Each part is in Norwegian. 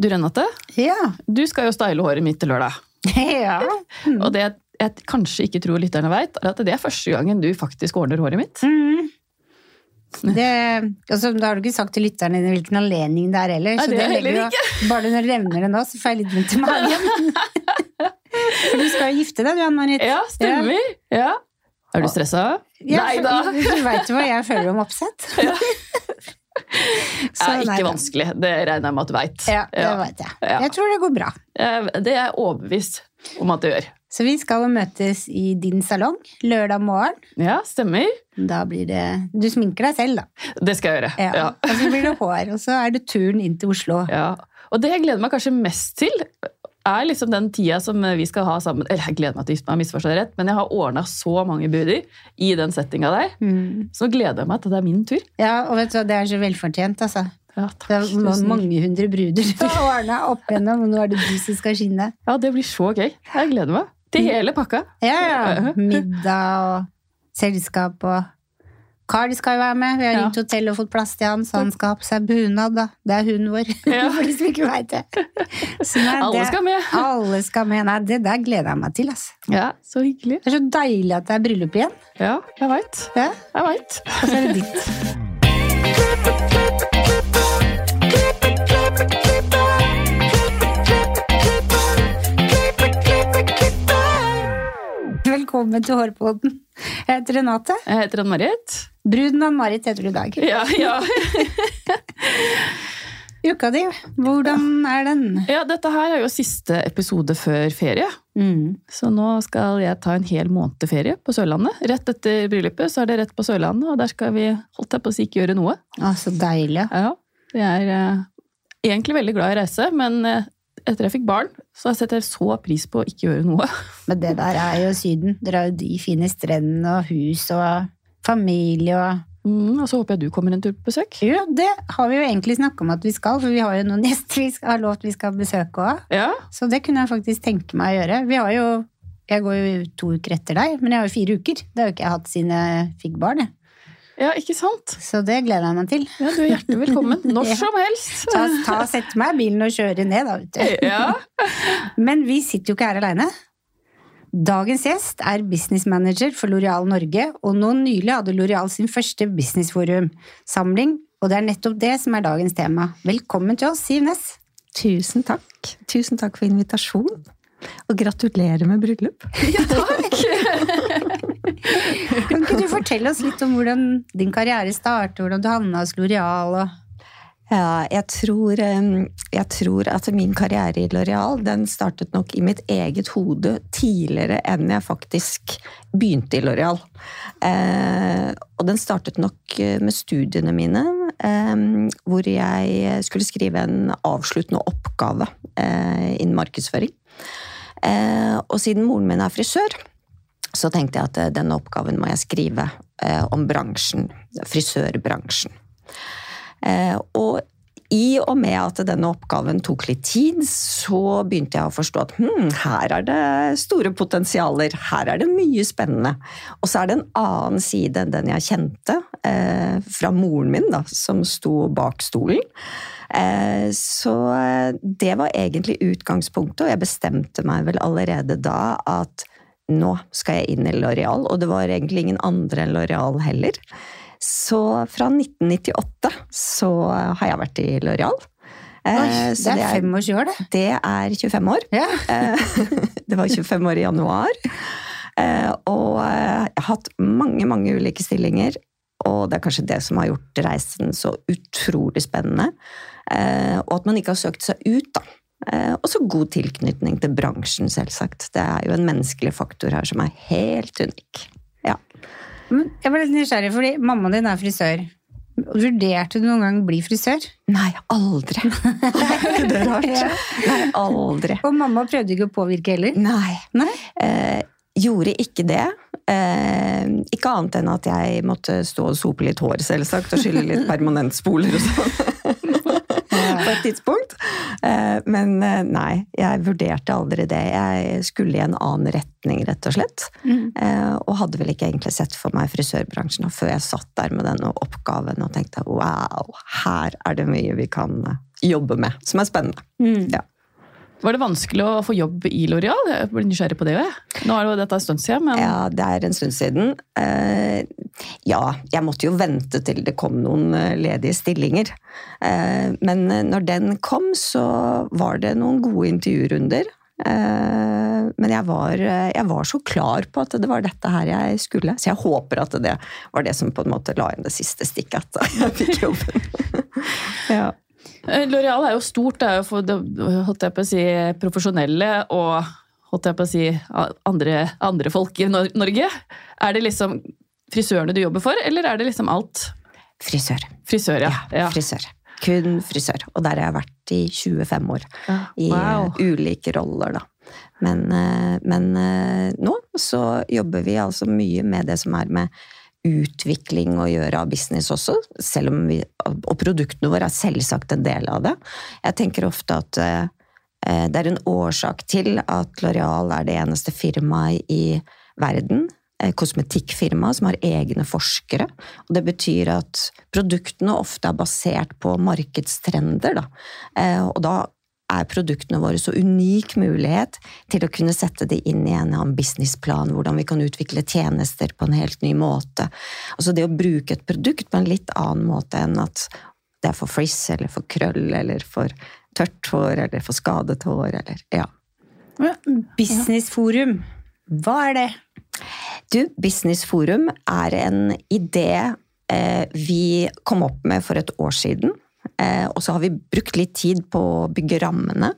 Du Renate, Ja. du skal jo style håret mitt til lørdag. ja. Mm. Og det jeg kanskje ikke tror lytterne vet, er at det er første gangen du faktisk ordner håret mitt. Mm. Det, altså, da har du ikke sagt til lytterne hvilken anledning det er heller. Nei, så det er heller du- Bare når du nevner det nå, så får jeg litt vondt i magen. For du skal jo gifte deg, du, Ann Marit. Ja, stemmer. Ja. Er du stressa? Ja, Nei da. Du veit jo hva jeg føler om oppsett. Så er ikke nei, vanskelig. Det regner jeg med at du veit. Ja, det vet jeg. Ja. Jeg tror det går bra. Det er jeg overbevist om at det gjør. Så vi skal møtes i din salong lørdag morgen. Ja, stemmer. Da blir det Du sminker deg selv, da. Det skal jeg gjøre. Ja. Ja. Og så blir det hår, og så er det turen inn til Oslo. Ja. Og det jeg gleder meg kanskje mest til, er liksom den tida som vi skal ha sammen. Eller jeg gleder meg til å gifte meg, misforstå det rett, men jeg har ordna så mange buder i den settinga der. Mm. Så nå gleder jeg meg til det er min tur. Ja, og vet du hva, det er så velfortjent, altså. Ja, Det takk. er Tusen mange hundre bruder du har ordna opp igjennom, og nå er det du som skal skinne. Ja, det blir så gøy. Jeg gleder meg. Til hele pakka. Ja, ja. Middag og selskap og Carl skal jo være med. Vi har Ja. ringt hotell og fått plass til han, så han skal ha på seg bunad. da. Det er hunden vår, Ja. for de som ikke veit det. Nei, Alle det- skal med. Alle skal med. Nei, det der gleder jeg meg til. Altså. Ja, så hyggelig. Det er så deilig at det er bryllup igjen. Ja, jeg veit. Ja. Jeg veit. Og så er det ditt. Velkommen til Hårpodden. Jeg heter Renate. Jeg heter Ann-Marit. Bruden av Marit heter du i dag. Ja, ja. Uka di, hvordan er den? ja, dette her er jo siste episode før ferie. Mm. Så nå skal jeg ta en hel måned ferie på Sørlandet. Rett etter bryllupet så er det rett på Sørlandet, og der skal vi holdt jeg på å si ikke gjøre noe. Ah, så deilig. Ja, jeg er eh, egentlig veldig glad i å reise, men eh, etter jeg fikk barn, så setter jeg så pris på å ikke gjøre noe. Men det der er jo Syden. Dere har jo de fine strendene og hus og familie og Mm, og så håper jeg du kommer en tur på besøk. Jo, det har vi jo egentlig snakka om at vi skal, for vi har jo noen gjester vi har lovt vi skal besøke òg. Ja, Så det kunne jeg faktisk tenke meg å gjøre. Vi har jo Jeg går jo to uker etter deg, men jeg har jo fire uker. Det har jo ikke jeg hatt siden jeg fikk barn. jeg. ja ikke sant? Så det gleder jeg meg til. Ja, du er hjertelig velkommen. Når som helst. Ta, ta Sett meg i bilen og kjøre ned, da, vet du. Ja. Men vi sitter jo ikke her aleine. Dagens gjest er businessmanager for Loreal Norge, og nå nylig hadde Loreal sin første businessforum-samling, og det er nettopp det som er dagens tema. Velkommen til oss, Siv Næss. Tusen takk. Tusen takk for invitasjonen. Og gratulerer med bryllup. Kan ikke du fortelle oss litt om hvordan din karriere startet, hvordan du havna hos Loreal og Ja, jeg tror, jeg tror at min karriere i Loreal den startet nok i mitt eget hode tidligere enn jeg faktisk begynte i Loreal. Eh, og den startet nok eh, med studiene mine, eh, hvor jeg skulle skrive en avsluttende oppgave eh, innen markedsføring. Eh, og siden moren min er frisør, så tenkte jeg at eh, denne oppgaven må jeg skrive om bransjen, frisørbransjen. Eh, og i og med at denne oppgaven tok litt tid, så begynte jeg å forstå at hm, her er det store potensialer, her er det mye spennende. Og så er det en annen side enn den jeg kjente, eh, fra moren min, da, som sto bak stolen. Eh, så eh, det var egentlig utgangspunktet, og jeg bestemte meg vel allerede da at nå skal jeg inn i Loreal, og det var egentlig ingen andre enn Loreal heller. Så fra 1998 så har jeg vært i Loreal. Oi, Eh, det er 25 år, det. det er 25 år. Ja. Eh, Det var 25 år i januar. Eh, Og jeg har hatt mange, mange ulike stillinger. Og det er kanskje det som har gjort reisen så utrolig spennende. Og at man ikke har søkt seg ut, da. Og så god tilknytning til bransjen, selvsagt. Det er jo en menneskelig faktor her som er helt unik. Ja. Men jeg ble litt nysgjerrig, fordi mammaen din er frisør. Vurderte du noen gang å bli frisør? Nei, aldri. det Er rart? Ja. Nei, aldri. Og mamma prøvde ikke å påvirke heller? Nei. Nei? Eh, gjorde ikke det. Eh, ikke annet enn at jeg måtte stå og sope litt hår, selvsagt, og skylle litt permanentspoler og sånn. På et tidspunkt. Eh, men eh, nei, jeg vurderte aldri det. Jeg skulle i en annen retning, rett og slett. Mm. Eh, og hadde vel ikke egentlig sett for meg frisørbransjen før jeg satt der med denne oppgaven og tenkte wow, her er det mye vi kan jobbe med, som er spennende. Mm. Ja. Var det vanskelig å få jobb i Loreal? Jeg blir nysgjerrig på det. jeg. Nå er det jo dette en stund siden, men Ja, det er en stund siden. Eh, ja, jeg måtte jo vente til det kom noen eh, ledige stillinger. Eh, men når den kom, så var det noen gode intervjurunder. Men jeg var, jeg var så klar på at det var dette her jeg skulle. Så jeg håper at det var det som på en måte la inn det siste stikket, at jeg fikk jobben. ja. Eh, Loreal er jo stort. Det er jo for holdt jeg på å si, profesjonelle og holdt jeg på å si, andre, andre folk i Norge. Er det liksom frisørene du jobber for, eller er det liksom alt? Frisør. Frisør, ja. ja. Frisør. Kun frisør. Og der har jeg vært i 25 år. I wow. eh, ulike roller, da. Men, eh, men nå så jobber vi altså mye med det som er med utvikling å gjøre av business også, selv om vi, og produktene våre er selvsagt en del av det. Jeg tenker ofte at eh, det er en årsak til at L'Oreal er det eneste firmaet i verden, eh, kosmetikkfirma, som har egne forskere. Og det betyr at produktene ofte er basert på markedstrender, da. Eh, Og da er produktene våre så unik mulighet til å kunne sette det inn i en annen businessplan, hvordan vi kan utvikle tjenester på en helt ny måte. Altså det å bruke et produkt på en litt annen måte enn at det er for frizz, eller for krøll, eller for tørt hår, eller for skadet hår, eller ja. Businessforum, hva er det? Du, Business Forum er en idé eh, vi kom opp med for et år siden. Eh, og så har vi brukt litt tid på å bygge rammene.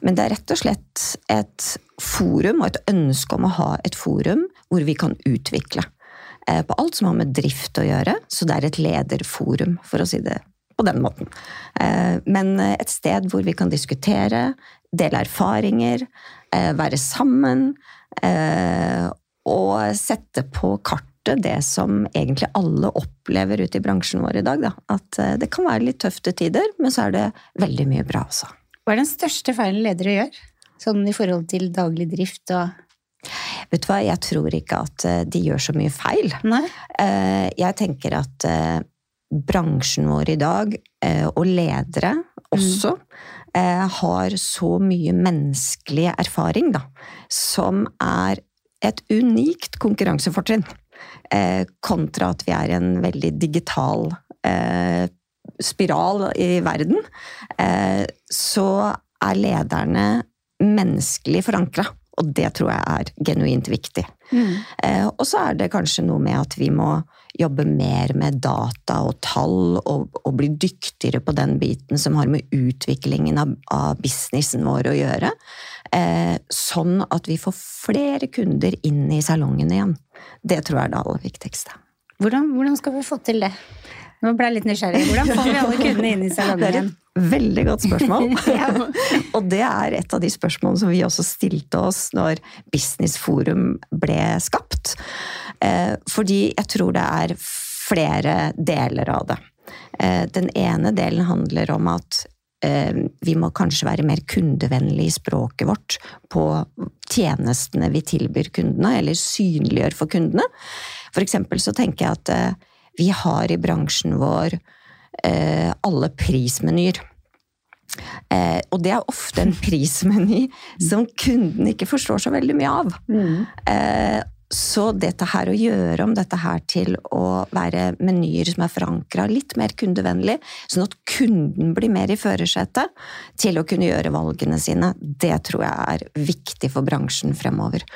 Men det er rett og slett et forum og et ønske om å ha et forum hvor vi kan utvikle. Eh, på alt som har med drift å gjøre. Så det er et lederforum, for å si det på den måten. Eh, men et sted hvor vi kan diskutere, dele erfaringer, være sammen. og sette på kartet det som egentlig alle opplever ute i bransjen vår i dag. Da. At eh, det kan være litt tøfte tider, men så er det veldig mye bra også. Hva er den største feilen ledere gjør? Sånn i forhold til daglig drift og Vet du hva, jeg tror ikke at eh, de gjør så mye feil. Nei? Eh, Jeg tenker at bransjen vår i dag, og ledere også, mm. har så mye menneskelig erfaring, da, som er et unikt konkurransefortrinn. Eh, Kontra at vi er i en veldig digital eh, spiral i verden. eh, Så er lederne menneskelig forankra. Og det tror jeg er genuint viktig. Eh, og så er det kanskje noe med at vi må jobbe mer med data og tall, og, og bli dyktigere på den biten som har med utviklingen av, av businessen vår å gjøre. Eh, sånn at vi får flere kunder inn i salongen igjen. Det tror jeg er det aller viktigste. Hvordan, hvordan skal vi få til det? Nå ble jeg litt nysgjerrig. Hvordan får vi alle kundene inn i Det salongen er igjen? et veldig godt spørsmål. Ja. og det er et av de spørsmålene som vi også stilte oss når Business Forum ble skapt. Eh, fordi jeg tror det er flere deler av det. Eh, den ene delen handler om at vi må kanskje være mer kundevennlige i språket vårt på tjenestene vi tilbyr kundene, eller synliggjør for kundene. For eksempel så tenker jeg at eh, vi har i bransjen vår eh, alle prismenyer. Eh, og det er ofte en prismeny som kunden ikke forstår så veldig mye av. Eh, så dette her å gjøre om dette her til å være menyer som er forankra litt mer kundevennlig, sånn at kunden blir mer i førersetet til å kunne gjøre valgene sine, det tror jeg er viktig for bransjen fremover.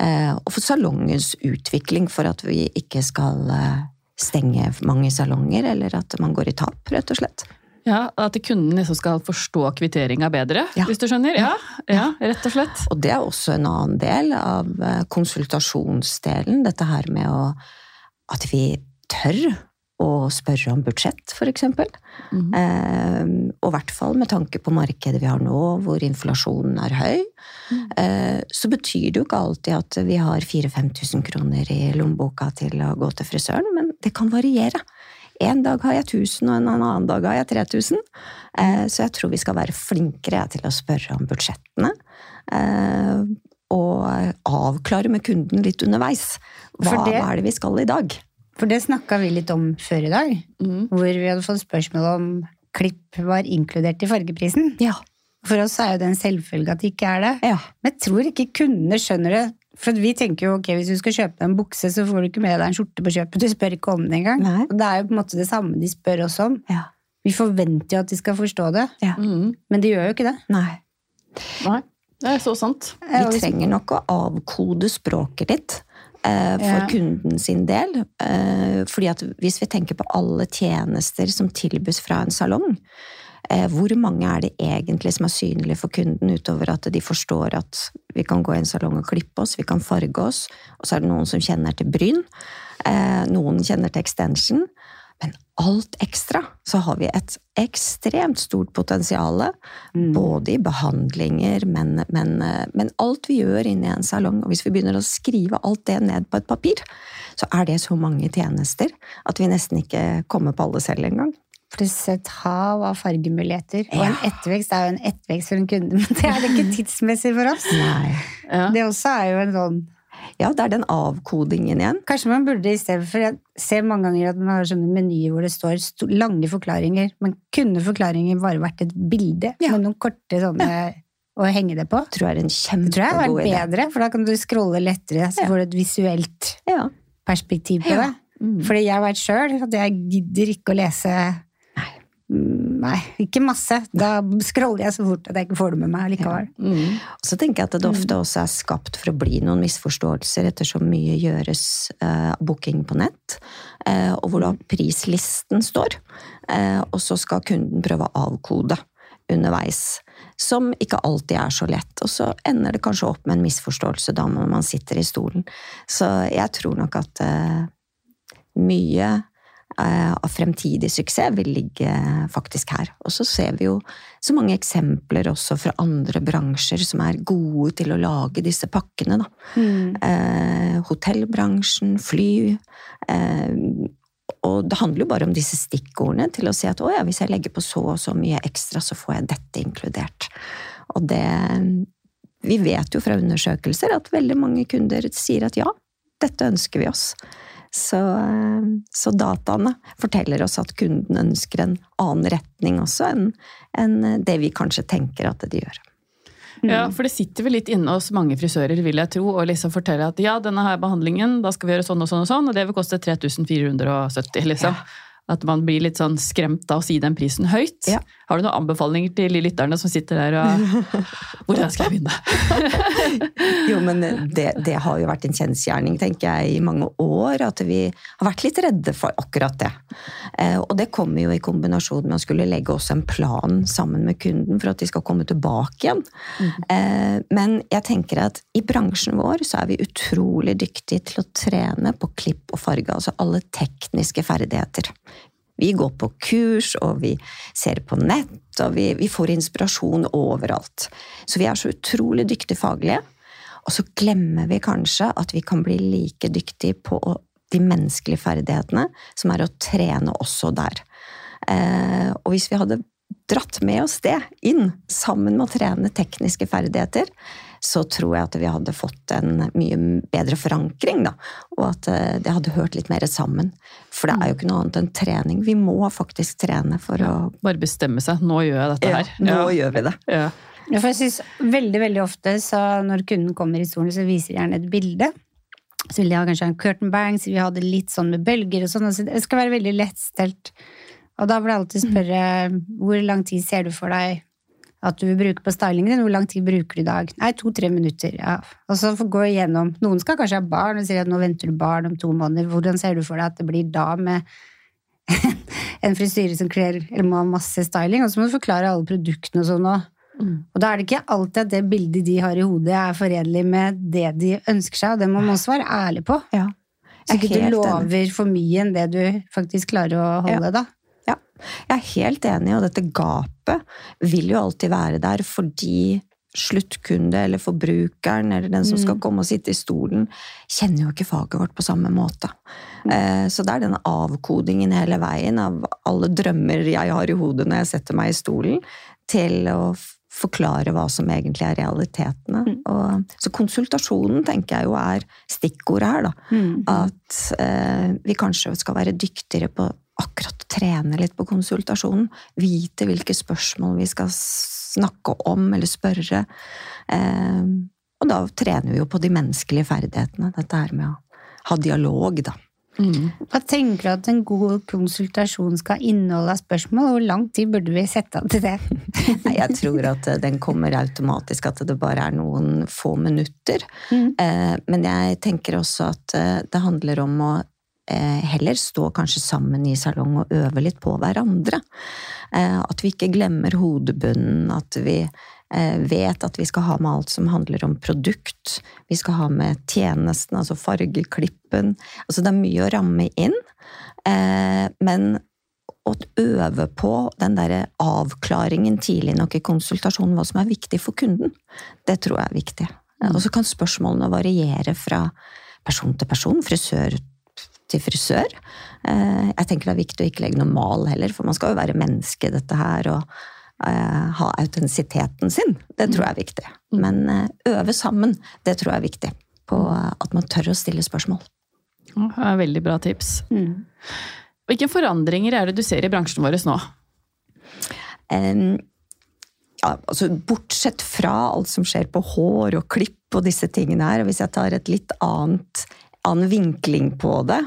Eh, og for salongens utvikling, for at vi ikke skal eh, stenge mange salonger, eller at man går i tap, rett og slett. Ja, At kunden liksom skal forstå kvitteringa bedre, Ja. hvis du skjønner? Ja, ja, rett og slett. Og det er også en annen del av eh, konsultasjonsdelen, dette her med å At vi tør å spørre om budsjett, eksempel. Mhm. Eh, og i hvert fall med tanke på markedet vi har nå, hvor inflasjonen er høy. Eh, så betyr det jo ikke alltid at vi har 4000-5000 kroner i lommeboka til å gå til frisøren, men det kan variere. En dag har jeg 1000, og en annen dag har jeg 3000. Eh, så jeg tror vi skal være flinkere til å spørre om budsjettene. Eh, og avklare med kunden litt underveis. Hva, det- hva er det vi skal i dag? For det snakka vi litt om før i dag, Mm. hvor vi hadde fått spørsmål om klipp var inkludert i fargeprisen. Ja. For oss er jo det en selvfølge at det ikke er det. ja. Men jeg tror ikke kundene skjønner det. For vi tenker jo ok, hvis du skal kjøpe deg en bukse, så får du ikke med deg en skjorte på kjøpet. Du spør ikke om det engang. Nei. Og det er jo på en måte det samme de spør oss om. ja. Vi forventer jo at de skal forstå det, ja. Mm. men de gjør jo ikke det. Nei. Nei, det er så sant. Eh, Vi trenger nok å avkode språket litt. eh, for Ja. kunden sin del. Eh, fordi at hvis vi tenker på alle tjenester som tilbys fra en salong, hvor mange er det egentlig som er synlige for kunden, utover at de forstår at vi kan gå i en salong og klippe oss, vi kan farge oss, og så er det noen som kjenner til bryn, eh, noen kjenner til extension. Men alt ekstra så har vi et ekstremt stort potensial, Mm. både i behandlinger, men, men, eh, men alt vi gjør inne i en salong. Og hvis vi begynner å skrive alt det ned på et papir, så er det så mange tjenester at vi nesten ikke kommer på alle selv engang. Pluss et hav av fargemuligheter. Og en ettervekst er jo en ettervekst for en kunde, men det er det ikke tidsmessig for oss. Nei. Ja. Det også er jo en sånn Ja, det er den avkodingen igjen. Kanskje man burde i stedet for Jeg ser mange ganger at man har sånne menyer hvor det står lange forklaringer, men kunne forklaringer bare vært et bilde Ja. med noen korte sånne å henge det på? Tror jeg er en Det tror jeg har kjempegod vært bedre, for da kan du scrolle lettere, så Ja. får du et visuelt Ja. perspektiv på Ja. det. Mm. Fordi jeg veit sjøl at jeg gidder ikke å lese Nei, ikke masse. Da scroller jeg så fort at jeg ikke får det med meg likevel. Mm. Så tenker jeg at det ofte også er skapt for å bli noen misforståelser ettersom mye gjøres eh, booking på nett, eh, og hvor da prislisten står. Eh, og så skal kunden prøve å avkode underveis, som ikke alltid er så lett. Og så ender det kanskje opp med en misforståelse da når man sitter i stolen. Så jeg tror nok at eh, mye av fremtidig suksess vil ligge faktisk her. Og så ser vi jo så mange eksempler også fra andre bransjer som er gode til å lage disse pakkene. Da. Mm. Eh, hotellbransjen, fly. Eh, og det handler jo bare om disse stikkordene til å si at å ja, hvis jeg legger på så og så mye ekstra, så får jeg dette inkludert. Og det Vi vet jo fra undersøkelser at veldig mange kunder sier at ja, dette ønsker vi oss. Så, eh, så dataene forteller oss at kunden ønsker en annen retning også enn enn det vi kanskje tenker at de gjør. Ja, for det sitter vel litt inne hos mange frisører, vil jeg tro, og liksom fortelle at ja, denne her behandlingen, da skal vi gjøre sånn og sånn og sånn, og det vil koste 3470, liksom. At man blir litt sånn skremt av å si den prisen høyt. Ja. Har du noen anbefalinger til lytterne som sitter der og Hvordan skal jeg vinne! Jo, men det, det har jo vært en kjensgjerning, tenker jeg, i mange år, at vi har vært litt redde for akkurat det. Eh, og det kommer jo i kombinasjon med å skulle legge også en plan sammen med kunden for at de skal komme tilbake igjen. Eh, men jeg tenker at i bransjen vår så er vi utrolig dyktige til å trene på klipp og farge, altså alle tekniske ferdigheter. Vi går på kurs, og vi ser på nett, og vi, vi får inspirasjon overalt. Så vi er så utrolig dyktige faglige. Og så glemmer vi kanskje at vi kan bli like dyktige på de menneskelige ferdighetene, som er å trene også der. Eh, og hvis vi hadde dratt med oss det inn, sammen med å trene tekniske ferdigheter, så tror jeg at vi hadde fått en mye bedre forankring, da. Og at eh, det hadde hørt litt mer sammen. For det er jo ikke noe annet enn trening. Vi må faktisk trene for å Bare bestemme seg. Nå gjør jeg dette her. Ja, nå Ja. gjør vi det. Ja. Ja, for jeg synes veldig, veldig ofte så når kunden kommer i stolen, så viser de gjerne et bilde. Så vil de ha kanskje en curtain bang, så vi hadde litt sånn med bølger og sånn. Altså, det skal være veldig lettstelt. Og da vil jeg alltid spørre hvor lang tid ser du for deg at du vil bruke på stylingen din? Hvor lang tid bruker du i dag? Nei, to-tre minutter. ja. Og så gå igjennom. Noen skal kanskje ha barn og sier at nå venter du barn om to måneder. Hvordan ser du for deg at det blir da med en frisyre som kler eller må ha masse styling? Og så må du forklare alle produktene og sånn òg. Mm. Og da er det ikke alltid at det bildet de har i hodet, er forenlig med det de ønsker seg, og det må man også være ærlig på. Ja. Så ikke du lover for mye enn det du faktisk klarer å holde, da. Jeg er helt enig, og dette gapet vil jo alltid være der fordi sluttkunde eller forbrukeren eller den som skal Mm. komme og sitte i stolen, kjenner jo ikke faget vårt på samme måte. Mm. Eh, Så det er denne avkodingen hele veien av alle drømmer jeg har i hodet når jeg setter meg i stolen, til å forklare hva som egentlig er realitetene. Mm. Og, så konsultasjonen tenker jeg jo er stikkordet her, da. Mm. At eh, vi kanskje skal være dyktigere på akkurat trene litt på konsultasjonen. Vite hvilke spørsmål vi skal snakke om eller spørre. Eh, og da trener vi jo på de menneskelige ferdighetene. Dette her med å ha dialog, da. Mm. Hva tenker du at en god konsultasjon skal inneholde av spørsmål? Hvor lang tid burde vi sette av til det? jeg tror at eh, den kommer automatisk, at det bare er noen få minutter. Mm. Eh, men jeg tenker også at det handler om å heller stå kanskje sammen i salong og øve litt på hverandre. At vi ikke glemmer hodebunnen, at vi Eh, vet at vi skal ha med alt som handler om produkt. Vi skal ha med tjenesten, altså fargeklippen. Altså det er mye å ramme inn. Eh, men å øve på den derre avklaringen tidlig nok i konsultasjonen, hva som er viktig for kunden, det tror jeg er viktig. Mm. Og så kan spørsmålene variere fra person til person, frisør til frisør. Eh, jeg tenker det er viktig å ikke legge noe mal heller, for man skal jo være menneske, dette her. og Eh, ha autentisiteten sin. Det tror jeg er viktig. Mm. Men eh, øve sammen, det tror jeg er viktig. På at man tør å stille spørsmål. Det er veldig bra tips. Mm. Hvilke forandringer er det du ser i bransjen vår nå? Um, ja, altså bortsett fra alt som skjer på hår og klipp og disse tingene her, og hvis jeg tar et litt annet, annen vinkling på det,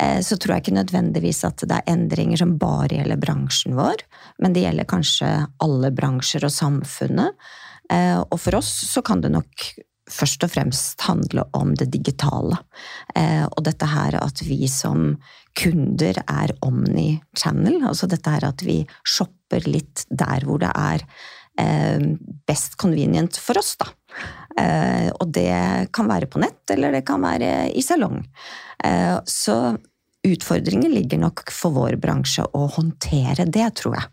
Eh, så tror jeg ikke nødvendigvis at det er endringer som bare gjelder bransjen vår, men det gjelder kanskje alle bransjer og samfunnet. Eh, og for oss så kan det nok først og fremst handle om det digitale. Eh, og dette her at vi som kunder er omni-channel, altså dette her at vi shopper litt der hvor det er best convenient for oss, da. Og det kan være på nett, eller det kan være i salong. Eh, så utfordringen ligger nok for vår bransje å håndtere det, tror jeg.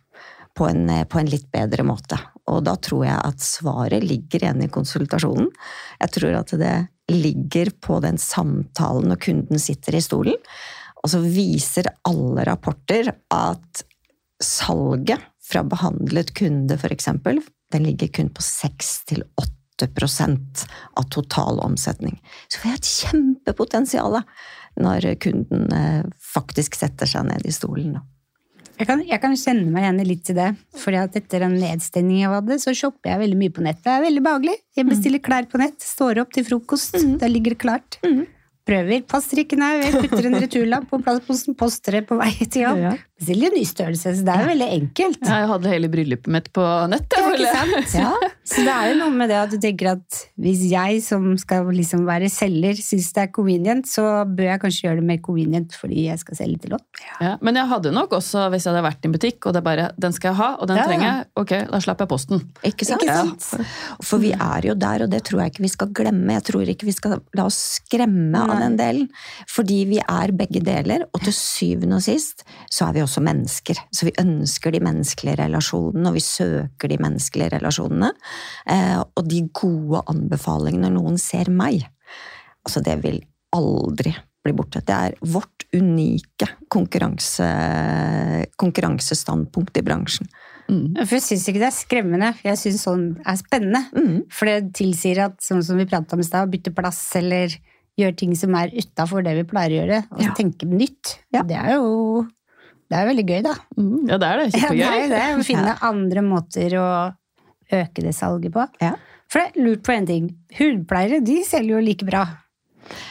På en, eh, på en, litt bedre måte. Og da tror jeg at svaret ligger igjen i konsultasjonen. Jeg tror at det ligger på den samtalen når kunden sitter i stolen. Og så viser alle rapporter at salget fra behandlet kunde, f.eks., den ligger kun på 6-8 av total omsetning. Så vi har et kjempepotensial når kunden eh, faktisk setter seg ned i stolen. Jeg kan, jeg kan kjenne meg igjen litt til det. fordi at etter en nedstengning jeg hadde, så shopper jeg veldig mye på nett. Det er veldig behagelig. Jeg bestiller klær på nett, står opp til frokost, mm. Da ligger det klart. Mm prøver. Passer ikke, nei. Jeg putter en returlapp på plastposen, poster det på vei til jobb. Ja. Bestiller ny størrelse, så det er jo veldig enkelt. Ja, jeg hadde hele bryllupet mitt på nett. Ja, sant? Ja. Så det er jo noe med det at du tenker at hvis jeg som skal liksom være selger, syns det er convenient, så bør jeg kanskje gjøre det mer convenient fordi jeg skal selge til oss. Ja. Men jeg hadde nok også, hvis jeg hadde vært i en butikk og det er bare den skal jeg ha, og den trenger jeg, ok, da slapper jeg posten. Ikke sant? Ikke sant? For vi er jo der, og det tror jeg ikke vi skal glemme. Jeg tror ikke vi skal la oss skremme av den delen. Fordi vi er begge deler, og til syvende og sist så er vi også mennesker. Så vi ønsker de menneskelige relasjonene, og vi søker de menneskelige relasjonene. Eh, og de gode anbefalingene når noen ser meg, altså det vil aldri bli borte. Det er vårt unike konkurranse, konkurransestandpunkt i bransjen. Mm. For jeg syns ikke det er skremmende, jeg syns sånn er spennende. Mm. For det tilsier at, sånn som vi prata om i stad, bytte plass eller gjøre ting som er utafor det vi pleier å gjøre, og ja. tenke nytt. Ja. Det er jo det er veldig gøy, da. Mm, ja, det er det. Kjempegøy. Ja, det er det. Finne andre måter å øke det salget på. Ja. For det er lurt på én ting. Hudpleiere de selger jo like bra.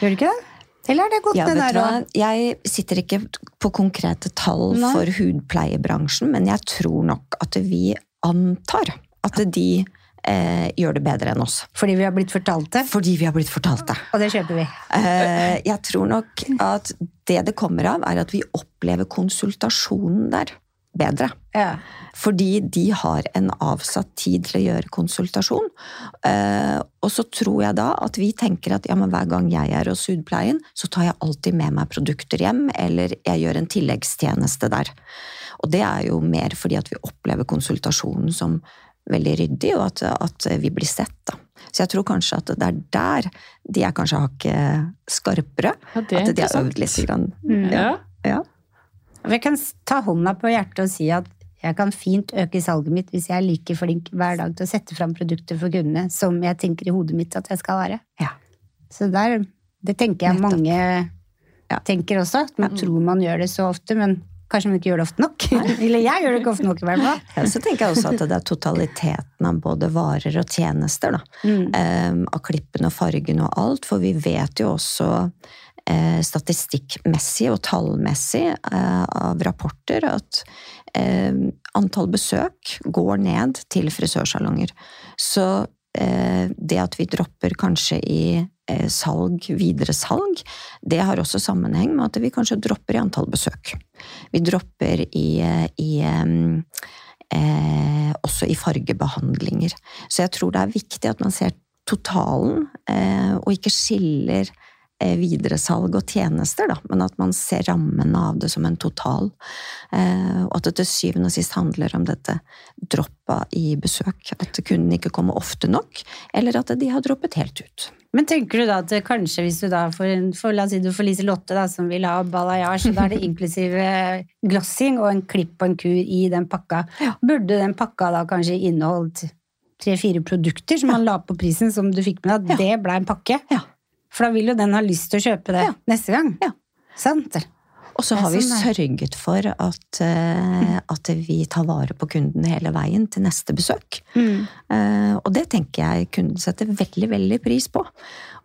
Gjør de ikke det? Eller er det godt, ja, det der òg? Jeg sitter ikke på konkrete tall Nei. for hudpleiebransjen, men jeg tror nok at vi antar at de eh, gjør det bedre enn oss. Fordi vi har blitt fortalt det? Fordi vi har blitt fortalt det. Og det kjøper vi. Eh, jeg tror nok at det det kommer av, er at vi opplever konsultasjonen der bedre. Ja. Fordi de har en avsatt tid til å gjøre konsultasjon. Eh, og så tror jeg da at vi tenker at ja, men hver gang jeg er hos hudpleien, så tar jeg alltid med meg produkter hjem, eller jeg gjør en tilleggstjeneste der. Og det er jo mer fordi at vi opplever konsultasjonen som veldig ryddig, og at, at, vi blir sett. Da. Så jeg tror kanskje at det er der de er kanskje hakket skarpere. Ja, at de har øvd litt. Grann. Mm. Ja. ja. Jeg kan ta hånda på hjertet og si at jeg kan fint øke salget mitt hvis jeg er like flink hver dag til å sette fram produkter for kundene som jeg tenker i hodet mitt at jeg skal være. Ja. Så der, det tenker jeg Nettopp. mange tenker også. Man tror man gjør det så ofte, men Kanskje man ikke gjør det ofte nok. Eller jeg gjør det ikke ofte nok, i hvert fall. Ja, så tenker jeg også at det er totaliteten av både varer og tjenester. Da. Um, av klippen og fargen og alt. For vi vet jo også eh, statistikkmessig og tallmessig eh, av rapporter at eh, antall besøk går ned til frisørsalonger. Så det at vi dropper kanskje i salg, videre salg, det har også sammenheng med at vi kanskje dropper i antall besøk. Vi dropper i, eh, i eh, også i fargebehandlinger. Så jeg tror det er viktig at man ser totalen, eh, og ikke skiller eh, videresalg og tjenester, da, men at man ser rammene av det som en total. Eh, og at det til syvende og sist handler om dette droppa i besøk. At kunden ikke kommer ofte nok, eller at de har droppet helt ut. Men tenker du da at kanskje hvis du da får, en- for, la oss si du får Lise-Lotte da, som vil ha balayage, da er det inklusive glossing og en klipp og en kur i den pakka. Burde den pakka da kanskje inneholdt tre-fire produkter som man la på prisen som du fikk med deg, det ble en pakke? Ja. For da vil jo den ha lyst til å kjøpe det Ja. neste gang. Ja. Sant? Og så har vi sånn sørget for at, eh, at vi tar vare på kunden hele veien til neste besøk. Mm. Eh, og det tenker jeg kunden setter veldig, veldig pris på.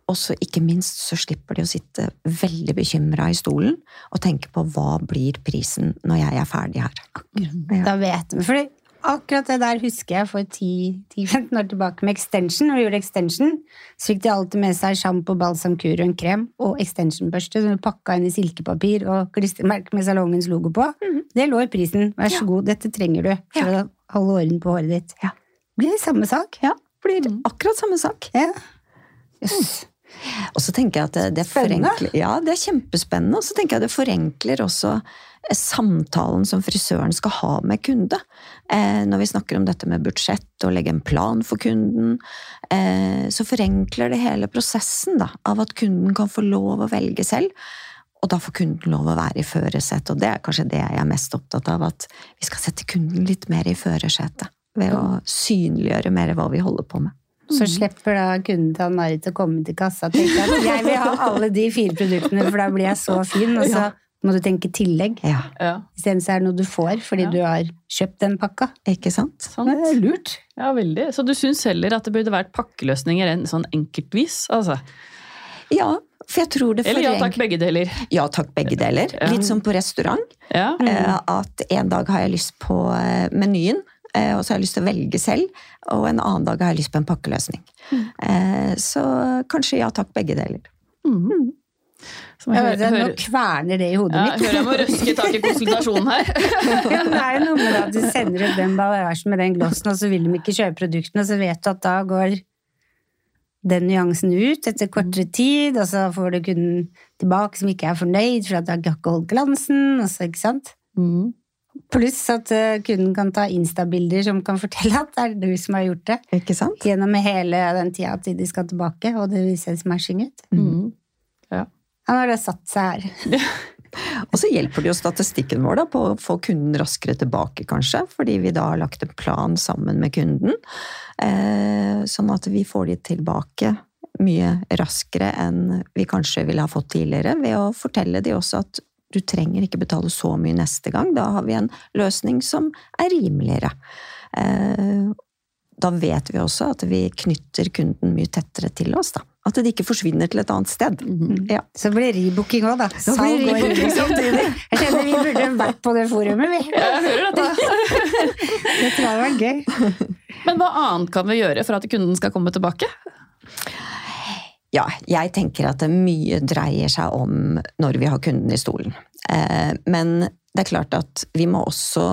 Og så ikke minst så slipper de å sitte veldig bekymra i stolen og tenke på hva blir prisen når jeg er ferdig her. Ja. Da vet vi. For akkurat det der husker jeg for 10-15 år tilbake med extension. Når vi gjorde extension, så fikk de alltid med seg sjampo, balsamkur og en krem og extensionbørste som du pakka inn i silkepapir og klistremerke med salongens logo på. Det lå i prisen. Vær så Ja. god, dette trenger du for å holde orden på håret ditt. Ja. Blir det samme sak? Ja, blir akkurat samme sak. Ja. Jøss. Og så tenker jeg at det, det forenkler Ja, det er kjempespennende. Og så tenker jeg det forenkler også eh, samtalen som frisøren skal ha med kunde. Eh, når vi snakker om dette med budsjett og legge en plan for kunden, eh, så forenkler det hele prosessen da, av at kunden kan få lov å velge selv. Og da får kunden lov å være i førersetet, og det er kanskje det jeg er mest opptatt av. At vi skal sette kunden litt mer i førersetet. Ved å synliggjøre mer hva vi holder på med. Så slipper da kunden til Ann-Marit å komme til kassa og tenke at jeg vil ha alle de fire produktene, for da blir jeg så fin, og så må du tenke tillegg. Ja, Ja, Isteden så er det noe du får fordi Ja. du har kjøpt den pakka. ikke sant? sant. Det er lurt. Ja, veldig. Så du syns heller at det burde vært pakkeløsninger enn sånn enkeltvis? Altså. Ja, for jeg tror det Eller ja takk, begge deler. Ja takk, begge deler. Litt som på restaurant. Ja. eh, At en dag har jeg lyst på eh, menyen, og så har jeg lyst til å velge selv. Og en annen dag har jeg lyst på en pakkeløsning. Mm. Så kanskje ja takk, begge deler. Mm. Så må Jeg jeg vet, det, nå kverner det i hodet ja, mitt. hører jeg må røske tak i konsultasjonen her. Ja, men det er jo noe med at du sender ut den bagasjen med den glossen, og så vil de ikke kjøpe produktene, og så vet du at da går den nyansen ut etter kortere tid, og så får du kunden tilbake som ikke er fornøyd for at du har ikke holdt glansen, og så, ikke sant? Mhm. Pluss at eh, kunden kan ta instabilder som kan fortelle at det er du som har gjort det. Ikke sant? Gjennom hele den tida til de skal tilbake, og det vil se smashing ut. Mhm. Han har da satt seg her. Og så hjelper det jo statistikken vår da, på å få kunden raskere tilbake, kanskje. Fordi vi da har lagt en plan sammen med kunden. Eh, sånn at vi får de tilbake mye raskere enn vi kanskje ville ha fått tidligere. Ved å fortelle de også at du trenger ikke betale så mye neste gang. Da har vi en løsning som er rimeligere. Eh, da vet vi også at vi knytter kunden mye tettere til oss. Da. At det ikke forsvinner til et annet sted. Ja. Så blir det rebooking òg, da. blir Salg og rebooking samtidig. Jeg kjenner vi burde vært på det forumet, vi. Jeg hører dette. Det tror jeg var gøy. Men hva annet kan vi gjøre for at kunden skal komme tilbake? Ja, jeg tenker at det mye dreier seg om når vi har kunden i stolen. Eh, Men det er klart at vi må også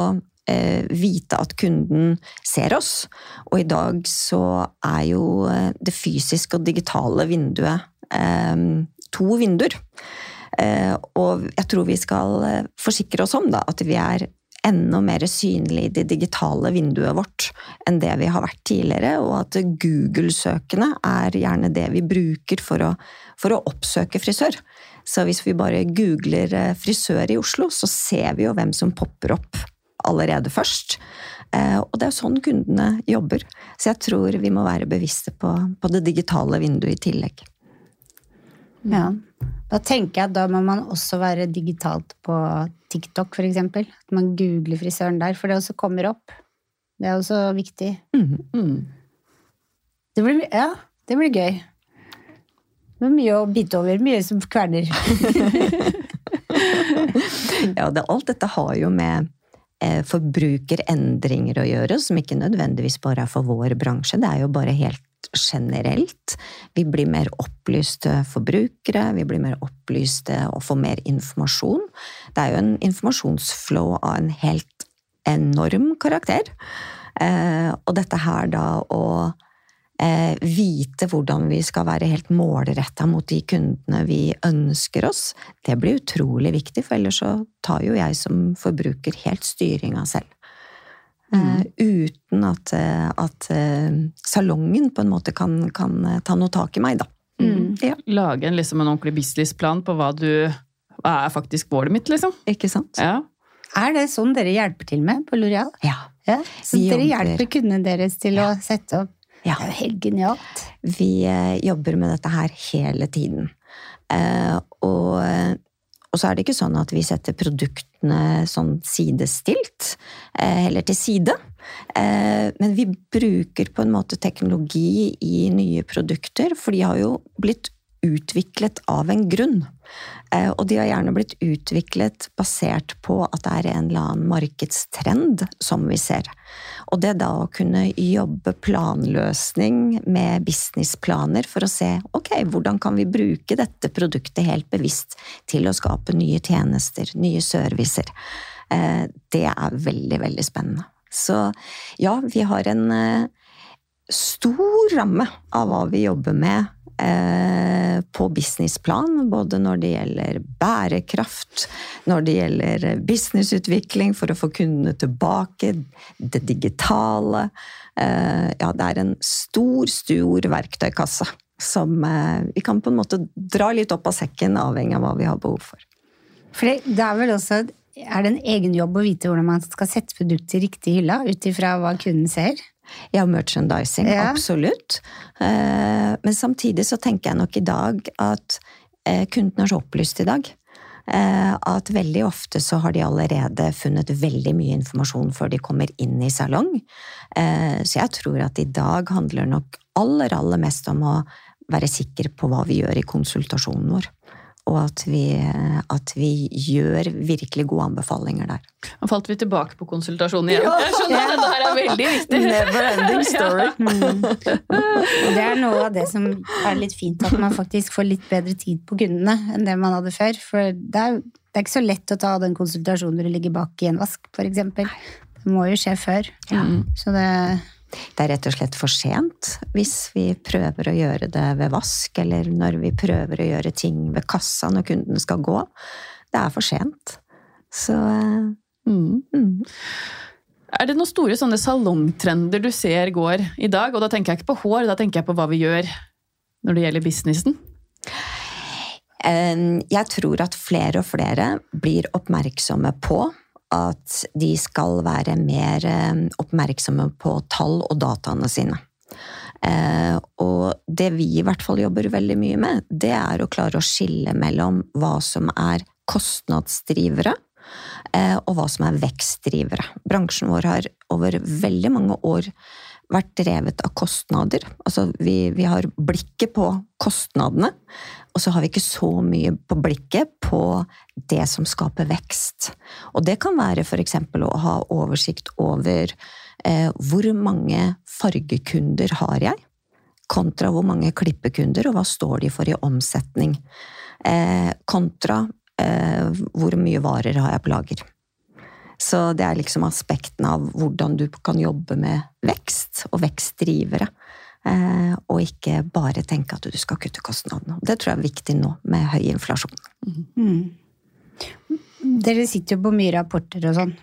eh, vite at kunden ser oss. Og i dag så er jo eh, det fysiske og digitale vinduet to vinduer. Og jeg tror vi skal forsikre oss om da, at vi er enda mer synlig i det digitale vinduet vårt enn det vi har vært tidligere, og at Google-søkene er gjerne det vi bruker for å, for å oppsøke frisør. Så hvis vi bare googler eh, frisør i Oslo, så ser vi jo hvem som popper opp allerede først. Eh, Og det er sånn kundene jobber. Så jeg tror vi må være bevisste på, på det digitale vinduet i tillegg. Ja. Da tenker jeg at da må man også være digitalt på TikTok, eksempel. At man googler frisøren der, for det også kommer opp. Det er også viktig. Mm, Mm. Det blir, ja, det blir gøy. Det er mye å bite over. Mye som kverner. Ja, det, alt dette har jo med eh, forbrukerendringer å gjøre, som ikke nødvendigvis bare er for vår bransje. Det er jo bare helt generelt. Vi blir mer opplyste forbrukere, vi blir mer opplyste og får mer informasjon. Det er jo en informasjonsflow av en helt enorm karakter. Eh, og dette her da å eh, vite hvordan vi skal være helt målretta mot de kundene vi ønsker oss, det blir utrolig viktig, for ellers så tar jo jeg som forbruker helt styringa selv. Eh, uten at, eh, at eh, salongen på en måte kan, kan ta noe tak i meg, da. Mm. Ja, Lage en, liksom, en ordentlig businessplan på hva du Hva er faktisk målet mitt, liksom? ikke sant? Ja. Er det sånn dere hjelper til med på L'Oreal? Ja. Ja, så Vi dere jobber- hjelper kundene deres til å sette opp Ja. Det er jo helt genialt. Vi jobber med dette her hele tiden. Eh, og, og så er det ikke sånn at vi setter produktene sånn sidestilt, eh, eller til side. Eh, men vi bruker på en måte teknologi i nye produkter, for de har jo blitt utviklet av en grunn. Eh, og de har gjerne blitt utviklet basert på at det er en eller annen markedstrend som vi ser. Og det da å kunne jobbe planløsning med businessplaner for å se ok, hvordan kan vi bruke dette produktet helt bevisst til å skape nye tjenester, nye servicer, eh, det er veldig, veldig spennende. Så ja, vi har en eh, stor ramme av hva vi jobber med eh, på businessplan, både når det gjelder bærekraft, når det gjelder businessutvikling for å få kundene tilbake, det digitale. Eh, ja, det er en stor, stor verktøykasse som eh, vi kan på en måte dra litt opp av sekken, avhengig av hva vi har behov for. For det, er vel også er det en egen jobb å vite hvordan man skal sette produktet i riktig hylla, ut ifra hva kunden ser? Ja, merchandising, Ja. absolutt. Eh, Men samtidig så tenker jeg nok i dag at eh, kunden er så opplyst i dag. eh, At veldig ofte så har de allerede funnet veldig mye informasjon før de kommer inn i salong. Så jeg tror at i dag handler nok aller, aller mest om å være sikker på hva vi gjør i konsultasjonen vår. Og at vi, at vi gjør virkelig gode anbefalinger der. Nå falt vi tilbake på konsultasjonen igjen. Ja. Jeg skjønner, det her er veldig viktig. Never ending story. Og det er noe av det som er litt fint, at man faktisk får litt bedre tid på kundene enn det man hadde før. For det er, det er ikke så lett å ta den konsultasjonen når du ligger bak i en vask, for eksempel. Det må jo skje før. Så det Det er rett og slett for sent hvis vi prøver å gjøre det ved vask, eller når vi prøver å gjøre ting ved kassa når kunden skal gå. Det er for sent. Så eh, Mm. mm. Er det noen store sånne salongtrender du ser går i dag? Og da tenker jeg ikke på hår, da tenker jeg på hva vi gjør når det gjelder businessen. Eh, Jeg tror at flere og flere blir oppmerksomme på at de skal være mer eh, oppmerksomme på tall og dataene sine. Eh, Og det vi i hvert fall jobber veldig mye med, det er å klare å skille mellom hva som er kostnadsdrivere, eh, og hva som er vekstdrivere. Bransjen vår har over veldig mange år vært drevet av kostnader. Altså vi, vi har blikket på kostnadene, og så har vi ikke så mye på blikket på det som skaper vekst. Og det kan være f.eks. å ha oversikt over eh, hvor mange fargekunder har jeg, kontra hvor mange klippekunder, og hva står de for i omsetning. Eh, kontra eh, hvor mye varer har jeg på lager. Så det er liksom aspekten av hvordan du kan jobbe med vekst og vekstdrivere. Eh, og ikke bare tenke at du skal kutte kostnadene. Det tror jeg er viktig nå med høy inflasjon. Dere sitter jo på mye rapporter og sånn.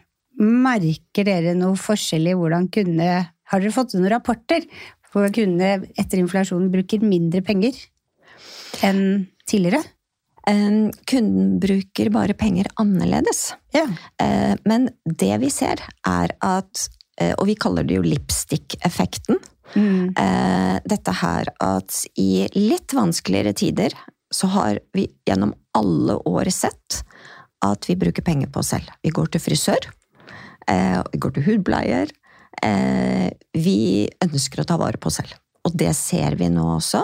Merker dere noe forskjell i hvordan kunne Har dere fått noen rapporter hvor kundene etter inflasjonen bruker mindre penger enn tidligere? Kunden bruker bare penger annerledes. Ja. Eh, men det vi ser, er at eh, Og vi kaller det jo lipstick-effekten. Mm. Eh, dette her at i litt vanskeligere tider, så har vi gjennom alle år sett at vi bruker penger på oss selv. Vi går til frisør, vi går til hudbleier. Vi ønsker å ta vare på oss selv. Og det ser vi nå også.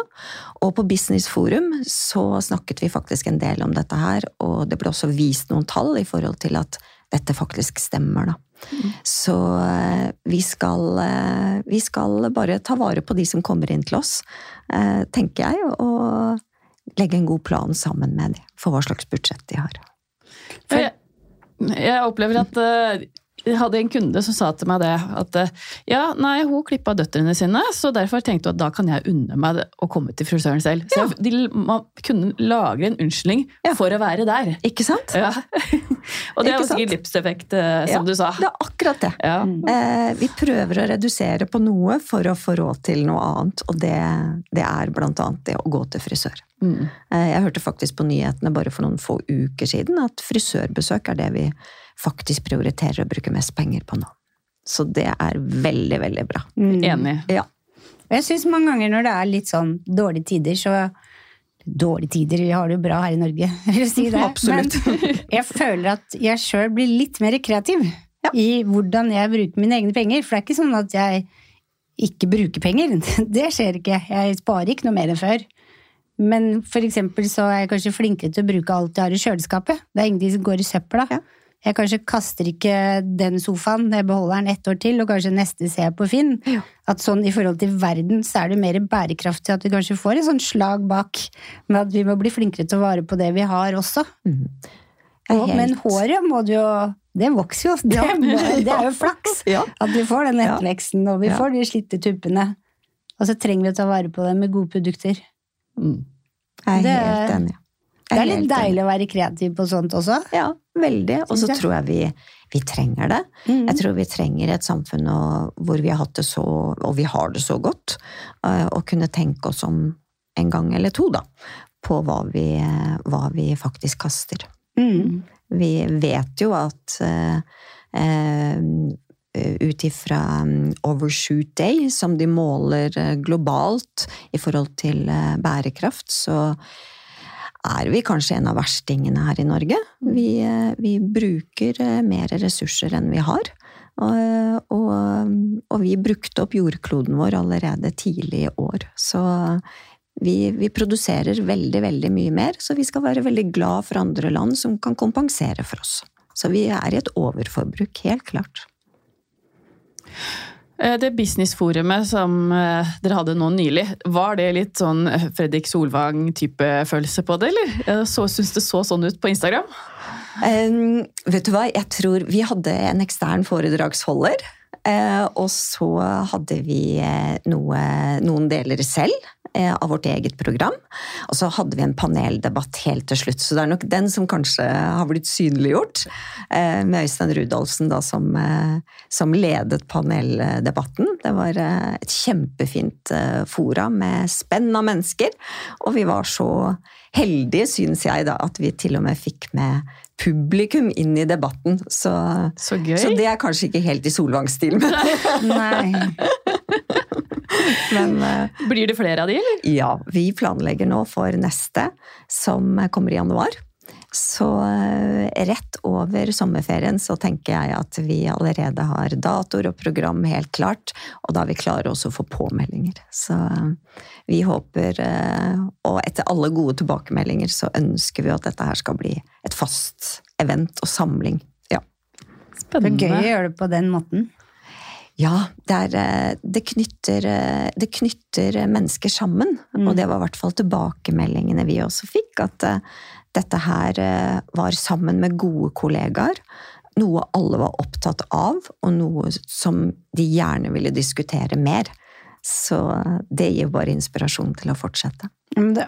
Og på Business Forum så snakket vi faktisk en del om dette her, og det ble også vist noen tall i forhold til at dette faktisk stemmer, da. Mm. Så eh, vi skal, eh, vi skal bare ta vare på de som kommer inn til oss, eh, tenker jeg, og legge en god plan sammen med dem for hva slags budsjett de har. Jeg, jeg opplever at jeg hadde en kunde som sa til meg det at ja, nei, hun klippa døtrene sine, så derfor tenkte hun at da kan jeg unne meg å komme til frisøren selv. Så ja. de, man kunne lage en unnskyldning ja. for å være der. Ikke sant? Ja. og det er jo sikkert livseffekt, eh, som du sa. Det er akkurat det. Eh, vi prøver å redusere på noe for å få råd til noe annet, og det, det er blant annet det å gå til frisør. Mm. Eh, jeg hørte faktisk på nyhetene bare for noen få uker siden at frisørbesøk er det vi faktisk prioriterer å bruke mest penger på nå. Så det er veldig, veldig bra. Mm. Enig. Ja. Jeg syns mange ganger når det er litt sånn dårlige tider, så Dårlige tider, vi har det jo bra her i Norge, vil jeg si det. Absolutt. Men jeg føler at jeg sjøl blir litt mer kreativ ja. i hvordan jeg bruker mine egne penger. For det er ikke sånn at jeg ikke bruker penger. Det skjer ikke. Jeg sparer ikke noe mer enn før. Men for eksempel så er jeg kanskje flinkere til å bruke alt jeg har i kjøleskapet. Det er ingenting som går i søpla. Ja. Jeg kanskje kaster ikke den sofaen, jeg beholder den ett år til, og kanskje neste ser jeg på Finn. Ja. At sånn i forhold til verden så er det mer bærekraftig at vi kanskje får et sånt slag bak, men at vi må bli flinkere til å vare på det vi har også. Mm. Og, men håret må du jo Det vokser jo, det, det er jo flaks ja. at vi får den etterveksten, og vi får de slitte tuppene. Og så trenger vi å ta vare på det med gode produkter. Mm. Jeg er helt enig. Det er litt deilig å være kreativ på sånt også. Ja, veldig. Og så tror jeg vi, vi trenger det. Mm. Jeg tror vi trenger et samfunn hvor vi har hatt det så, og vi har det så godt, eh, å kunne tenke oss om en gang eller to, da, på hva vi, hva vi faktisk kaster. Mm. Vi vet jo at eh, eh ut ifra mm, Overshoot Day, som de måler eh, globalt i forhold til bærekraft, så er vi kanskje en av verstingene her i Norge. Vi, eh, vi bruker eh, mer ressurser enn vi har. Og, og, og, vi brukte opp jordkloden vår allerede tidlig i år. Så vi, vi, produserer veldig, veldig mye mer, så vi skal være veldig glad for andre land som kan kompensere for oss. Så vi er i et overforbruk, helt klart. Eh, det businessforumet som eh, dere hadde nå nylig, var det litt sånn eh, Fredrik Solvang-type følelse på det, eller? Så Syns det så sånn ut på Instagram? Um, vet du hva, jeg tror vi hadde en ekstern foredragsholder. Og så hadde vi noe, noen deler selv. Eh, av vårt eget program. Og så hadde vi en paneldebatt helt til slutt, så det er nok den som kanskje har blitt synliggjort. Eh, med Øystein Rudolfsen da som, eh, som ledet paneldebatten. Det var et kjempefint fora med spenn av mennesker, og vi var så heldige, syns jeg, da, at vi til og med fikk med publikum inn i debatten. Så, så, så det er kanskje ikke helt i Solvang-stil. Nei. Men, uh, Blir det flere av de, eller? Ja, vi planlegger nå for neste, som kommer i januar. Så uh, rett over sommerferien så tenker jeg at vi allerede har datoer og program helt klart, og da er vi klare også å få påmeldinger. Så uh, vi håper, og etter alle gode tilbakemeldinger, så ønsker vi at dette her skal bli et fast event og samling. Ja. Spennende. Det er gøy å gjøre det på den måten. Ja, det, er, eh, det, knytter, eh, det, knytter, mennesker sammen. Mm. Og det var i hvert fall tilbakemeldingene vi også fikk. At uh, dette her var sammen med gode kollegaer. Noe alle var opptatt av, og noe som de gjerne ville diskutere mer. Så det gir bare inspirasjon til å fortsette.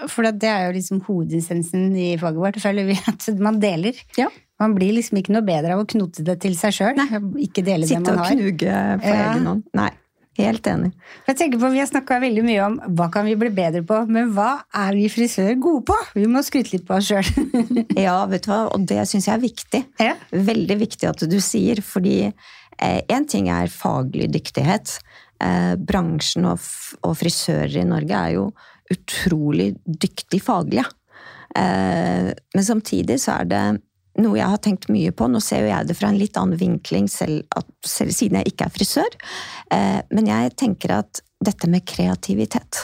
For det er jo liksom hovedessensen i faget vårt. Føler vi at man deler. Ja. Man blir liksom ikke noe bedre av å knote det til seg sjøl. Ikke dele Sitte det man har. Sitte og knuge på ja. egen hånd. Nei. Helt enig. Jeg tenker på, Vi har snakka veldig mye om hva kan vi bli bedre på, men hva er vi frisører gode på? Vi må skryte litt på oss sjøl. ja, vet du hva, og det syns jeg er viktig. Ja. Veldig viktig at du sier, fordi én eh, ting er faglig dyktighet. Eh, bransjen og, og, frisører i Norge er jo utrolig dyktig faglige. Eh, men samtidig så er det noe jeg har tenkt mye på. Nå ser jo jeg det fra en litt annen vinkling, selv, selv siden jeg ikke er frisør. Eh, men jeg tenker at dette med kreativitet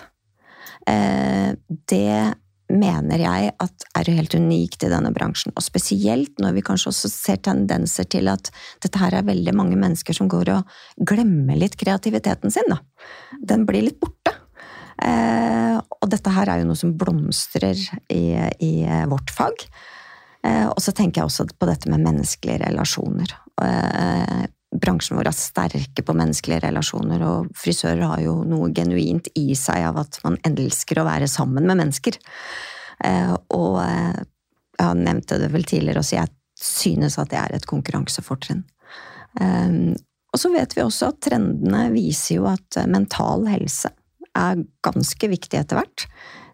eh, Det mener jeg at er helt unikt i denne bransjen. Og spesielt når vi kanskje også ser tendenser til at dette her er veldig mange mennesker som går og glemmer litt kreativiteten sin. Da. Den blir litt borte. Eh, og dette her er jo noe som blomstrer i, i vårt fag. Eh, og så tenker jeg også på dette med menneskelige relasjoner. Eh, bransjen vår er sterke på menneskelige relasjoner, og frisører har jo noe genuint i seg av at man elsker å være sammen med mennesker. Eh, og jeg nevnte det vel tidligere også, jeg synes at det er et konkurransefortrinn. Og så vet vi også at trendene viser jo at mental helse er ganske viktig etter hvert.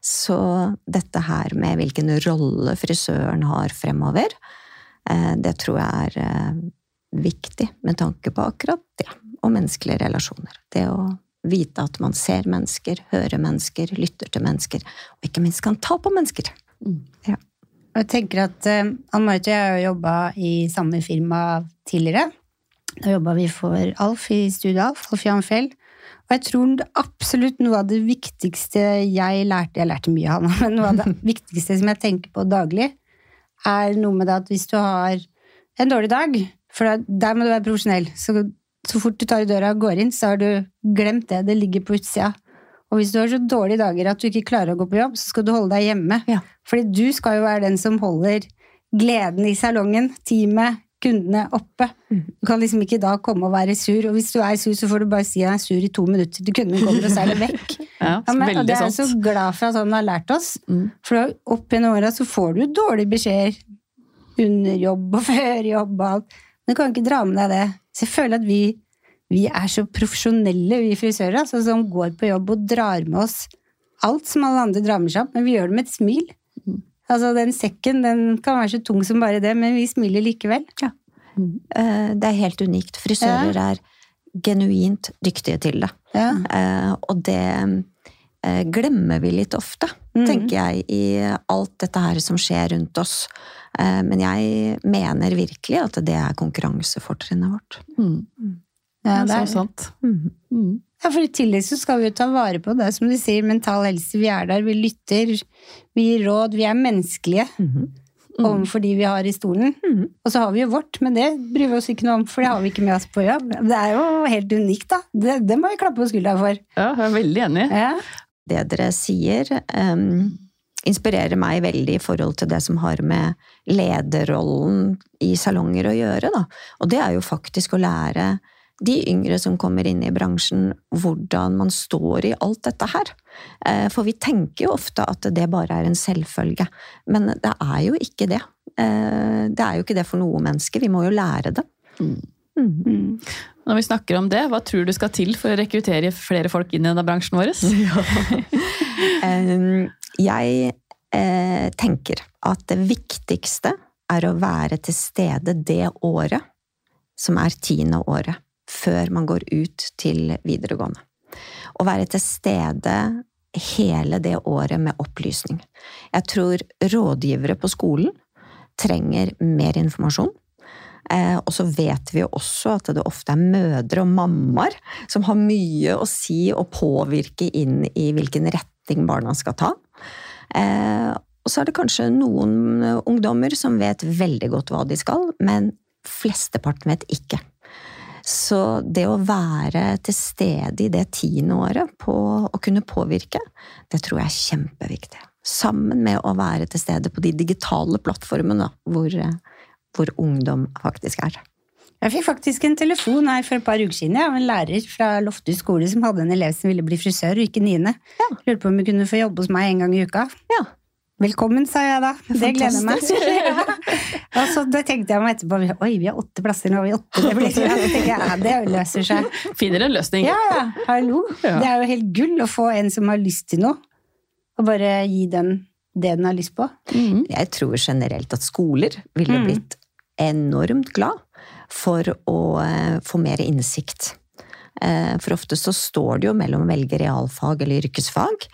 Så dette her med hvilken rolle frisøren har fremover, eh, det tror jeg er eh, viktig med tanke på akkurat det. Og menneskelige relasjoner. Det å vite at man ser mennesker, hører mennesker, lytter til mennesker, og ikke minst kan ta på mennesker. Mm. Ja. Jeg tenker at uh, Ann Marit og jeg har jobba i samme firma tidligere. Da jobba vi for Alf i Studio Alf, Alf Jan Fjell. Og jeg tror absolutt noe av det viktigste jeg lærte Jeg lærte mye av han, men noe av det viktigste som jeg tenker på daglig, er noe med det at hvis du har en dårlig dag, for der må du være profesjonell, så, så fort du tar i døra og går inn, så har du glemt det. Det ligger på utsida. Og hvis du har så dårlige dager at du ikke klarer å gå på jobb, så skal du holde deg hjemme. Ja. Fordi du skal jo være den som holder gleden i salongen, teamet, kundene oppe. Mm. Du kan liksom ikke da komme og være sur, og hvis du er sur, så får du bare si at jeg er sur i to minutter til kunden kommer, og så er det vekk. ja, ja, men, og det er jeg så glad for at han har lært oss, mm. for opp gjennom åra så får du dårlige beskjeder under jobb og før jobb og alt, men du kan ikke dra med deg det. Så jeg føler at vi, vi er så profesjonelle, vi frisører, altså, som går på jobb og drar med oss alt som alle andre drar med seg opp, men vi gjør det med et smil. Mm. Altså, den sekken den kan være så tung som bare det, men vi smiler likevel. Ja. Mm. Eh, det er helt unikt. Frisører ja. er genuint dyktige til det. Ja. Eh, og det eh, glemmer vi litt ofte, mm. tenker jeg, i alt dette her som skjer rundt oss. Men jeg mener virkelig at det er konkurransefortrinnet vårt. Mm. Mm. Ja, det er så sant. Mm. Mm. Ja, for I tillegg så skal vi jo ta vare på det, som du sier, mental helse. Vi er der, vi lytter, vi gir råd, vi er menneskelige mm. overfor de vi har i stolen. Mm. Og så har vi jo vårt, men det bryr vi oss ikke noe om, for det har vi ikke med oss på jobb. Det er jo helt unikt, da. Det, det må vi klappe på skuldra for. Ja, jeg er veldig enig. Ja. Det dere sier, um, inspirerer meg veldig i forhold til det som har med lederrollen i salonger å gjøre, da. Og det er jo faktisk å lære de yngre som kommer inn i bransjen, hvordan man står i alt dette her. Eh, for vi tenker jo ofte at det bare er en selvfølge, men det er jo ikke det. Eh, det er jo ikke det for noe menneske, vi må jo lære det. Mm. Mm. Når vi snakker om det, hva tror du skal til for å rekruttere flere folk inn i denne bransjen vår? Jeg eh, tenker at det viktigste er å være til stede det året som er tiende året før man går ut til videregående. Å være til stede hele det året med opplysning. Jeg tror rådgivere på skolen trenger mer informasjon. Eh, og så vet vi jo også at det ofte er mødre og mammaer som har mye å si og påvirke inn i hvilken retning barna skal ta. Eh, og så er det kanskje noen ungdommer som vet veldig godt hva de skal, men flesteparten vet ikke. Så det å være til stede i det tiende året på å kunne påvirke, det tror jeg er kjempeviktig. Sammen med å være til stede på de digitale plattformene hvor, hvor ungdom faktisk er. Jeg fikk faktisk en telefon her for et par uker siden av en lærer fra Loftus skole som hadde en elev som ville bli frisør og gikk i niende. Ja. Lurte på om hun kunne få jobbe hos meg en gang i uka. Ja. Velkommen, sa jeg da. Det gleder meg. ja. Og så det tenkte jeg meg etterpå Oi, vi har åtte plasser, nå har vi åtte. Det blir så jeg, ja, det løser seg. Finner en løsning. Ja, ja. Hallo. Ja. Det er jo helt gull å få en som har lyst til noe, og bare gi den det den har lyst på. Mm. Jeg tror generelt at skoler ville mm. blitt enormt glad for å uh, få mer innsikt. Eh, for ofte så står det jo mellom å velge realfag eller yrkesfag.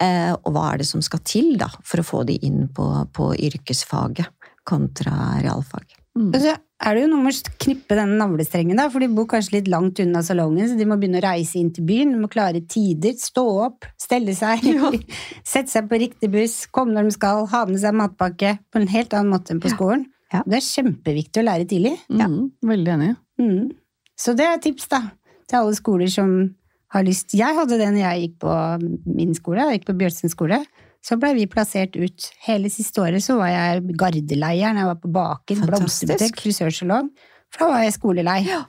Eh, og hva er det som skal til da, for å få de inn på, på yrkesfaget kontra realfag? Og så er det jo noe med å knippe den navlestrengen, da, for de bor kanskje litt langt unna salongen, så de må begynne å reise inn til byen, de må klare tider, stå opp, stelle seg, sette seg på riktig buss, komme når de skal, ha med seg matpakke på en helt annen måte enn på skolen. Ja. Det er kjempeviktig å lære tidlig. Mm, veldig enig. Mm. Så det er tips, da, til alle skoler som har lyst. Jeg hadde det når jeg gikk på min skole, jeg gikk på Bjørtsen skole. Så blei vi plassert ut. Hele siste året så var jeg gardeleier når jeg var på baker, Fantastisk. blomsterbutikk, frisørsalong. For da var jeg skolelei. Ja.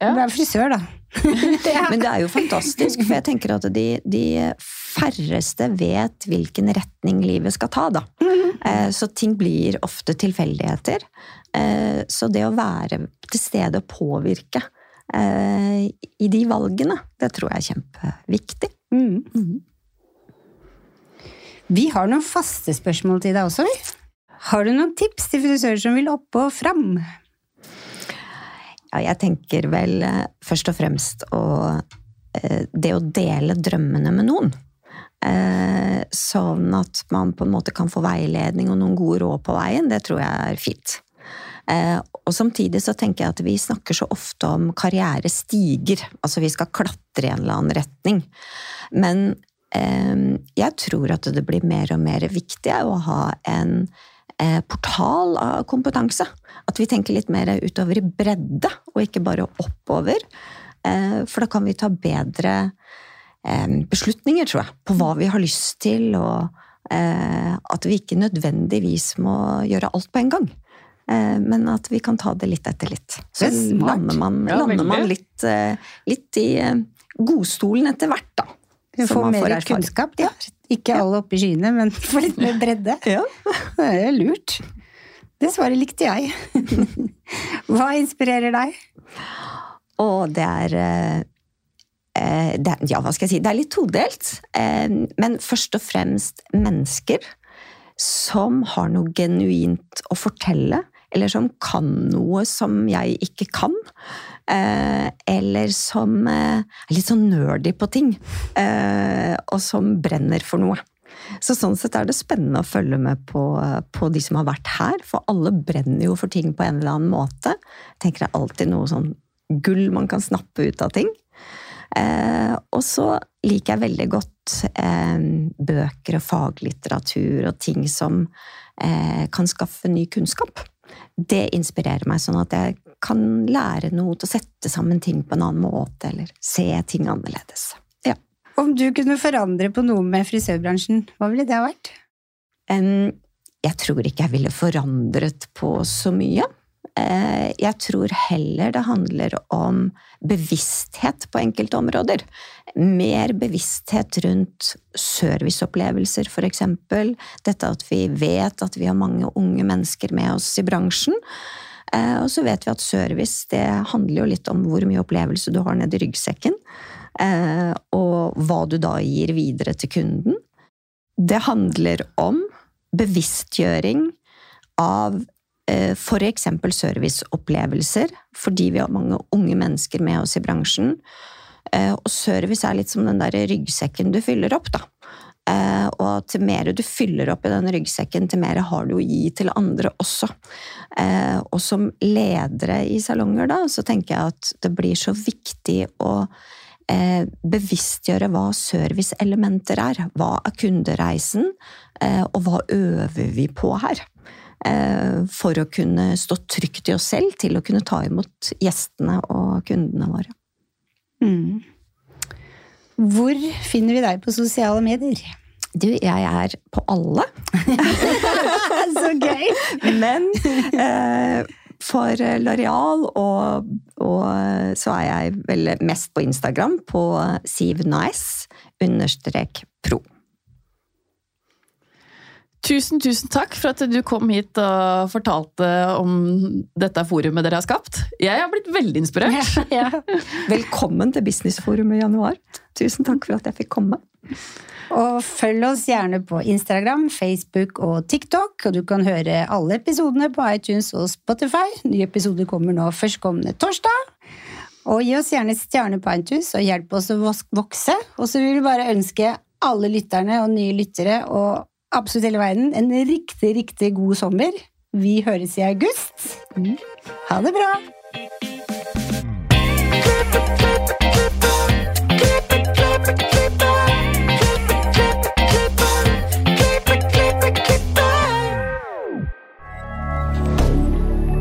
Jeg ble frisør, da. Men det er jo fantastisk, for jeg tenker at de, de færreste vet hvilken retning livet skal ta, da. Eh, Så ting blir ofte tilfeldigheter. Eh, Så det å være til stede og påvirke i de valgene, det tror jeg er kjempeviktig. Mm. Vi har noen faste spørsmål til deg også, vi. Har du noen tips til frisører som vil opp og fram? Ja, jeg tenker vel eh, først og fremst å eh, Det å dele drømmene med noen. Eh, Sånn at man på en måte kan få veiledning og noen gode råd på veien, det tror jeg er fint. Eh, Og samtidig så tenker jeg at vi snakker så ofte om karrierestiger. Altså vi skal klatre i en eller annen retning. Men eh, jeg tror at det blir mer og mer viktig å ha en eh, portal av kompetanse. At vi tenker litt mer utover i bredde, og ikke bare oppover. For da kan vi ta bedre beslutninger, tror jeg, på hva vi har lyst til, og at vi ikke nødvendigvis må gjøre alt på en gang. Eh, Men at vi kan ta det litt etter litt. Så er lander man, Ja, lander man litt, eh, litt i eh, godstolen etter hvert, da. Du får man får mer erfare. kunnskap, ja. Ikke alle oppe i skyene, men få litt mer bredde. Ja. Det er jo lurt. Det svaret likte jeg. Hva inspirerer deg? Å, det er det, Ja, hva skal jeg si? Det er litt todelt. Eh, men først og fremst mennesker som har noe genuint å fortelle. Eller som kan noe som jeg ikke kan. Eh, eller som eh, er litt sånn nerdy på ting. Eh, og som brenner for noe. Så sånn sett er det spennende å følge med på, på de som har vært her, for alle brenner jo for ting på en eller annen måte. Jeg tenker det er alltid noe sånn gull man kan snappe ut av ting. Eh, og så liker jeg veldig godt eh, bøker og faglitteratur og ting som eh, kan skaffe ny kunnskap. Det inspirerer meg, sånn at jeg kan lære noe til å sette sammen ting på en annen måte, eller se ting annerledes. Ja. Om du kunne forandre på noe med frisørbransjen, hva ville det ha vært? Um, jeg tror ikke jeg ville forandret på så mye. Eh, Jeg tror heller det handler om bevissthet på enkelte områder. Mer bevissthet rundt serviceopplevelser, eksempel. Dette at vi vet at vi har mange unge mennesker med oss i bransjen. Eh, Og så vet vi at service det handler jo litt om hvor mye opplevelse du har nedi ryggsekken. eh, Og hva du da gir videre til kunden. Det handler om bevisstgjøring av eh, for serviceopplevelser, fordi vi har mange unge mennesker med oss i bransjen. Eh, Og service er litt som den der ryggsekken du fyller opp, da. Eh, Og til mer du fyller opp i den ryggsekken, til mer har du å gi til andre også. Og som ledere i salonger, da, så tenker jeg at det blir så viktig å bevisstgjøre hva serviceelementer er. Hva er kundereisen, og hva øver vi på her? Eh, For å kunne stå trygt i oss selv til å kunne ta imot gjestene og kundene våre. Mm. Hvor finner vi deg på sosiale medier? Du, jeg er på alle, Så gøy! men eh, for Loreal og, og så er jeg vel mest på Instagram på sivnice understrek pro. Tusen, tusen takk for at du kom hit og fortalte om dette forumet dere har skapt. Jeg har blitt veldig inspirert. Ja. Velkommen til Businessforumet i januar. Tusen takk for at jeg fikk komme. Og følg oss gjerne på Instagram, Facebook og TikTok. Og du kan høre alle episodene på iTunes og Spotify. Nye episoder kommer nå førstkommende torsdag. Og gi oss gjerne stjerne på iTunes og hjelp oss å vokse. Og så vil vi bare ønske alle lytterne og nye lyttere og absolutt hele verden en riktig, riktig god sommer. Vi høres i august. Ha det bra!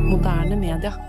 Moderne media.